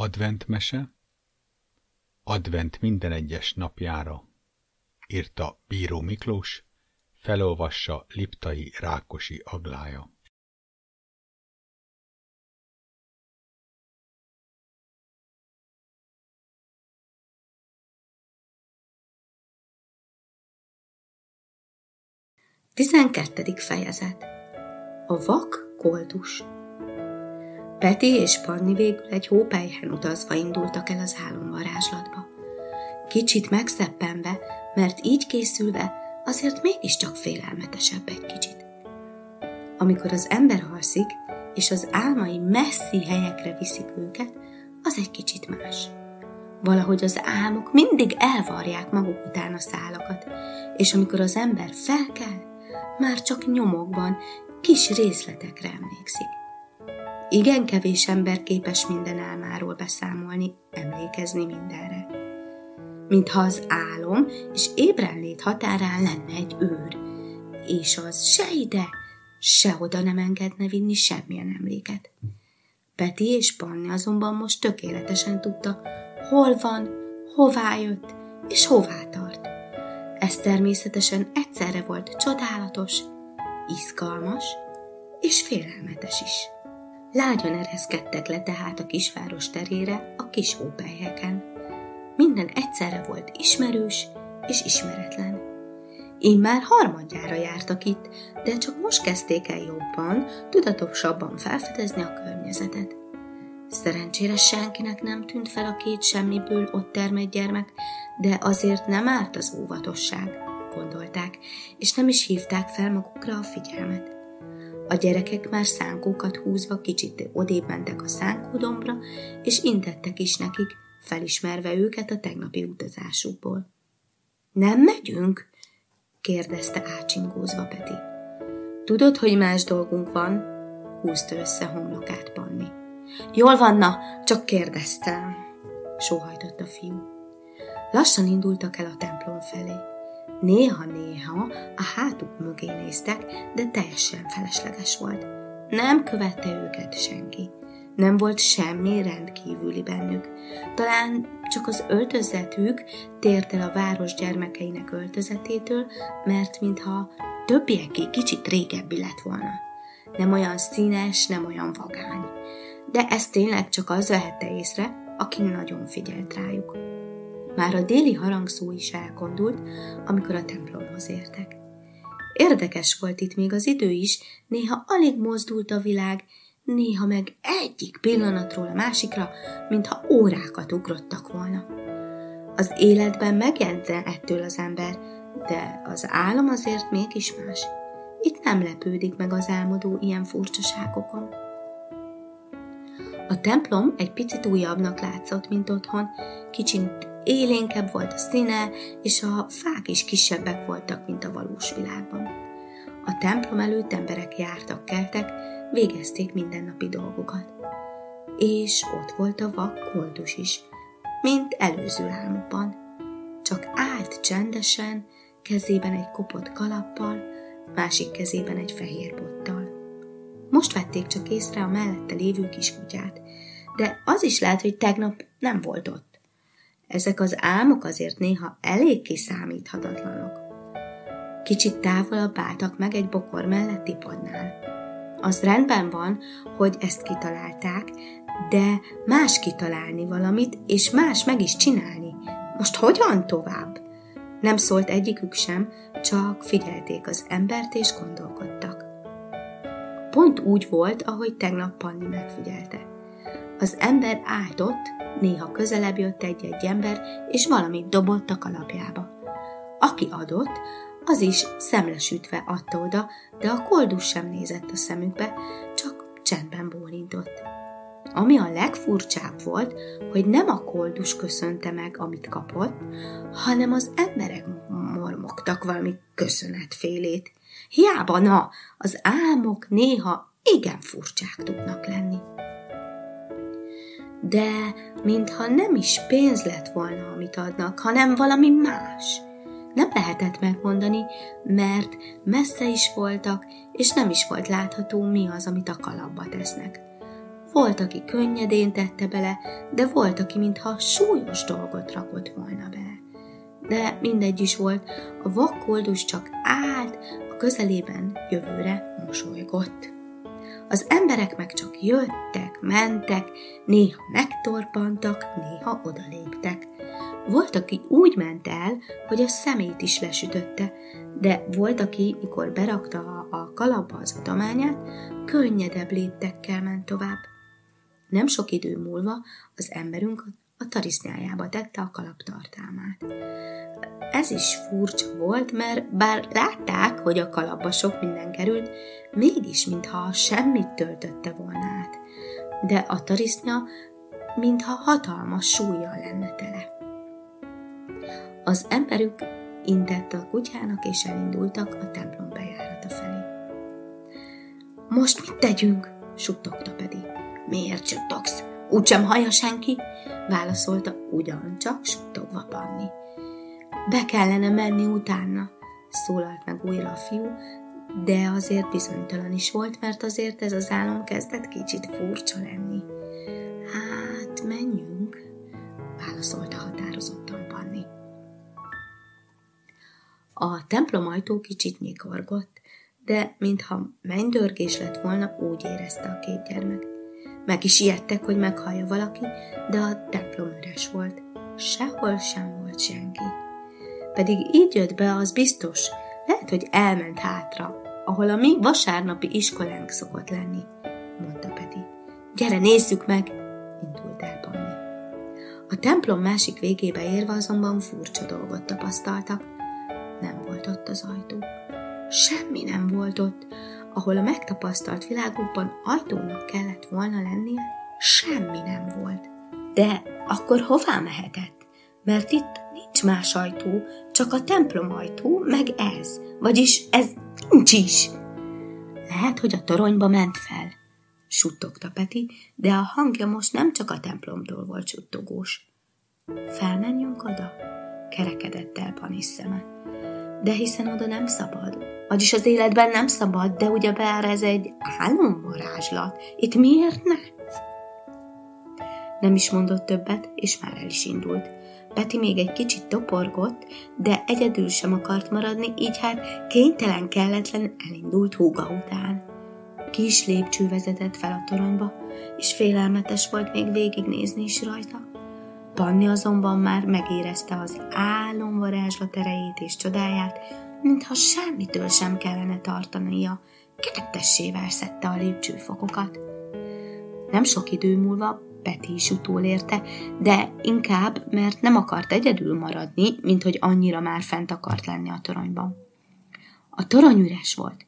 Adventmese Advent minden egyes napjára írta Bíró Miklós, felolvassa Liptai Rákosi Aglája. Tizenkettedik fejezet A vak koldus Peti és Panni végül egy hópelyhen utazva indultak el az álomvarázslatba. Kicsit megszeppenve, mert így készülve azért mégiscsak félelmetesebb egy kicsit. Amikor az ember alszik, és az álmai messzi helyekre viszik őket, az egy kicsit más. Valahogy az álmok mindig elvarják maguk után a szálakat, és amikor az ember felkel, már csak nyomokban, kis részletekre emlékszik. Igen kevés ember képes minden álmáról beszámolni, emlékezni mindenre. Mintha az álom és ébrenlét határán lenne egy őr, és az se ide, se oda nem engedne vinni semmilyen emléket. Peti és Panni azonban most tökéletesen tudta, hol van, hová jött, és hová tart. Ez természetesen egyszerre volt csodálatos, izgalmas és félelmetes is. Lágyan ereszkedtek le tehát a kisváros terére a kis hópelyheken. Minden egyszerre volt ismerős és ismeretlen. Én már harmadjára jártak itt, de csak most kezdték el jobban, tudatosabban felfedezni a környezetet. Szerencsére senkinek nem tűnt fel a két semmiből ott termett gyermek, de azért nem árt az óvatosság, gondolták, és nem is hívták fel magukra a figyelmet. A gyerekek már szánkókat húzva kicsit odébb mentek a szánkódombra, és intettek is nekik, felismerve őket a tegnapi utazásukból. Nem megyünk? kérdezte ácsingózva Peti. Tudod, hogy más dolgunk van? húzta össze homlokát Panni. Jól van, na, csak kérdeztem, sóhajtott a fiú. Lassan indultak el a templom felé. Néha-néha a hátuk mögé néztek, de teljesen felesleges volt. Nem követte őket senki. Nem volt semmi rendkívüli bennük. Talán csak az öltözetük tért el a város gyermekeinek öltözetétől, mert mintha többieké kicsit régebbi lett volna. Nem olyan színes, nem olyan vagány. De ezt tényleg csak az vehette észre, aki nagyon figyelt rájuk. Már a déli harangszó is elkondult, amikor a templomhoz értek. Érdekes volt itt még az idő is, néha alig mozdult a világ, néha meg egyik pillanatról a másikra, mintha órákat ugrottak volna. Az életben megjelente ettől az ember, de az álom azért mégis más. Itt nem lepődik meg az álmodó ilyen furcsaságokon. A templom egy picit újabbnak látszott, mint otthon, kicsit élénkebb volt a színe, és a fák is kisebbek voltak, mint a valós világban. A templom előtt emberek jártak, keltek, végezték mindennapi dolgokat. És ott volt a vak koldus is, mint előző álmukban. Csak állt csendesen, kezében egy kopott kalappal, másik kezében egy fehér bottal. Most vették csak észre a mellette lévő kiskutyát, de az is lehet, hogy tegnap nem volt ott. Ezek az álmok azért néha elég kiszámíthatatlanok. Kicsit távolabb álltak meg egy bokor melletti padnál. Az rendben van, hogy ezt kitalálták, de más kitalálni valamit, és más meg is csinálni. Most hogyan tovább? Nem szólt egyikük sem, csak figyelték az embert és gondolkodtak. Pont úgy volt, ahogy tegnap Panni megfigyelte. Az ember állt ott, néha közelebb jött egy-egy ember, és valamit dobott a kalapjába. Aki adott, az is szemlesütve adta oda, de a koldus sem nézett a szemükbe, csak csendben bólintott. Ami a legfurcsább volt, hogy nem a koldus köszönte meg, amit kapott, hanem az emberek mormogtak valami köszönetfélét. Hiába na, az álmok néha igen furcsák tudnak lenni de mintha nem is pénz lett volna, amit adnak, hanem valami más. Nem lehetett megmondani, mert messze is voltak, és nem is volt látható, mi az, amit a kalapba tesznek. volt, aki könnyedén tette bele, de volt, aki mintha súlyos dolgot rakott volna bele. De mindegy is volt, a vakkoldus csak állt, a közelében jövőre mosolygott. Az emberek meg csak jöttek, mentek, néha megtorpantak, néha odaléptek. Volt, aki úgy ment el, hogy a szemét is lesütötte, de volt, aki, mikor berakta a kalapba az adományát, könnyedebb léptekkel ment tovább. Nem sok idő múlva az emberünk a tarisznyájába tette a kalaptartalmát. Ez is furcsa volt, mert bár látták, hogy a kalapba sok minden került, mégis mintha semmit töltötte volna át. De a tarisznya mintha hatalmas súlyjal lenne tele. Az emberük intett a kutyának, és elindultak a templom bejárata felé. Most mit tegyünk? suttogta pedig. Miért suttogsz? Úgysem hallja senki? válaszolta ugyancsak suttogva Panni. Be kellene menni utána, szólalt meg újra a fiú, de azért bizonytalan is volt, mert azért ez az álom kezdett kicsit furcsa lenni. Hát, menjünk, válaszolta határozottan Panni. A templom ajtó kicsit nyikorgott, de mintha mennydörgés lett volna, úgy érezte a két gyermek. Meg is ijedtek, hogy meghallja valaki, de a templom üres volt. Sehol sem volt senki. Pedig így jött be, az biztos. Lehet, hogy elment hátra, ahol a mi vasárnapi iskolánk szokott lenni, mondta Peti. Gyere, nézzük meg, indult el Panni. A templom másik végébe érve azonban furcsa dolgot tapasztaltak. Nem volt ott az ajtó. Semmi nem volt ott, ahol a megtapasztalt világukban ajtónak kellett volna lennie, semmi nem volt. De akkor hová mehetett? Mert itt nincs más ajtó, csak a templom ajtó, meg ez. Vagyis ez nincs is. Lehet, hogy a toronyba ment fel, suttogta Peti, de a hangja most nem csak a templomtól volt suttogós. Felmenjünk oda? kerekedett el Panis szeme. De hiszen oda nem szabad, vagyis az életben nem szabad, de ugye bár ez egy álomvarázslat. Itt miért ne? Nem is mondott többet, és már el is indult. Peti még egy kicsit toporgott, de egyedül sem akart maradni, így hát kénytelen kelletlen elindult húga után. Kis lépcső vezetett fel a toronyba, és félelmetes volt még végignézni is rajta. Panni azonban már megérezte az álomvarázslat erejét és csodáját, mintha semmitől sem kellene tartania, kettessével szedte a lépcsőfokokat. Nem sok idő múlva Peti is utólérte, de inkább, mert nem akart egyedül maradni, mint hogy annyira már fent akart lenni a toronyban. A torony üres volt,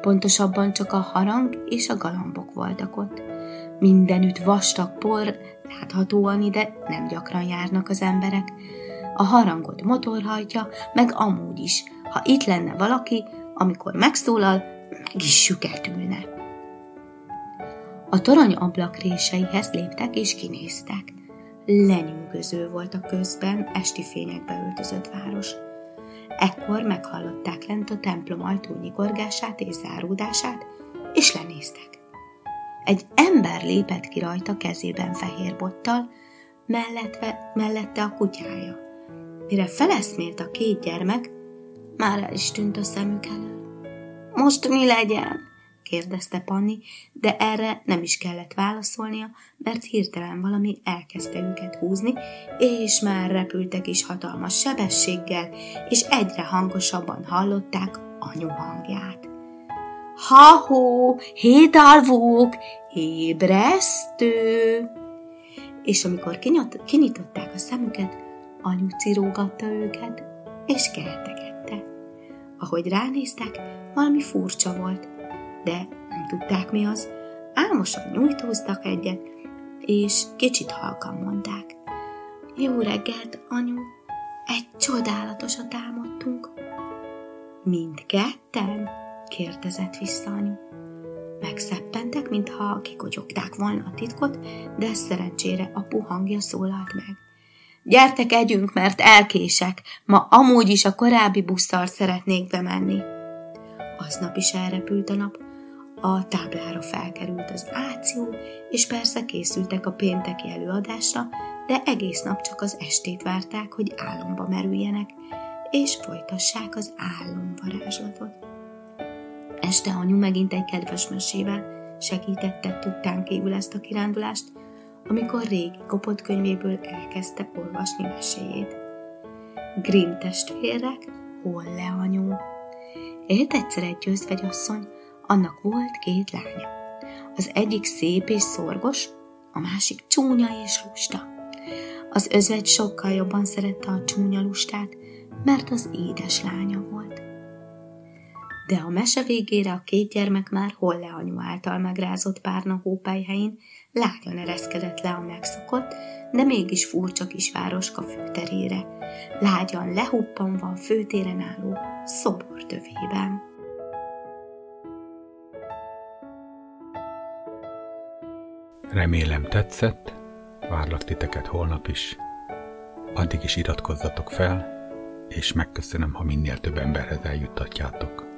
pontosabban csak a harang és a galambok voltak ott. Mindenütt vastag por, láthatóan ide nem gyakran járnak az emberek. A harangot motorhajtja, meg amúgy is, ha itt lenne valaki, amikor megszólal, meg is süketülne. A torony ablakréseihez léptek és kinéztek. Lenyűgöző volt a közben esti fényekbe öltözött város. Ekkor meghallották lent a templom ajtó nyikorgását és záródását, és lenéztek. Egy ember lépett ki rajta kezében fehér bottal, mellette, mellette a kutyája. Mire feleszmélt a két gyermek, már el is tűnt a szemük elől. Most mi legyen? kérdezte Panni, de erre nem is kellett válaszolnia, mert hirtelen valami elkezdte őket húzni, és már repültek is hatalmas sebességgel, és egyre hangosabban hallották anyu hangját. Ha-hó, hétalvók, ébresztő! És amikor kinyot, kinyitották a szemüket, anyu cirógatta őket, és keltegette. Ahogy ránéztek, valami furcsa volt, de nem tudták mi az. Álmosan nyújtóztak egyet, és kicsit halkan mondták. Jó reggelt, anyu! Egy csodálatosat álmodtunk. Mindketten? Kérdezett vissza anyu. Megszeppentek, mintha kikotyogták volna a titkot, de szerencsére apu hangja szólalt meg. Gyertek, együnk, mert elkések. Ma amúgy is a korábbi busszal szeretnék bemenni. Aznap is elrepült a nap, a táblára felkerült az áció, és persze készültek a pénteki előadásra, de egész nap csak az estét várták, hogy álomba merüljenek, és folytassák az álomvarázslatot. Este anyu megint egy kedves mesével segítette tudtán kívül ezt a kirándulást, amikor régi kopott könyvéből elkezdte olvasni meséjét. Grimm testvérek, hol le anyu? Élt egyszer egy győzvegyasszony, annak volt két lánya. Az egyik szép és szorgos, a másik csúnya és lusta. Az özvegy sokkal jobban szerette a csúnya lustát, mert az édes lánya volt. De a mese végére a két gyermek már Holle anyu által megrázott párna hópályhelyén lágyan ereszkedett le a megszokott, de mégis furcsa kis városka főterére, lágyan lehuppanva a főtéren álló szobor tövében. Remélem tetszett, várlak titeket holnap is. Addig is iratkozzatok fel, és megköszönöm, ha minél több emberhez eljuttatjátok.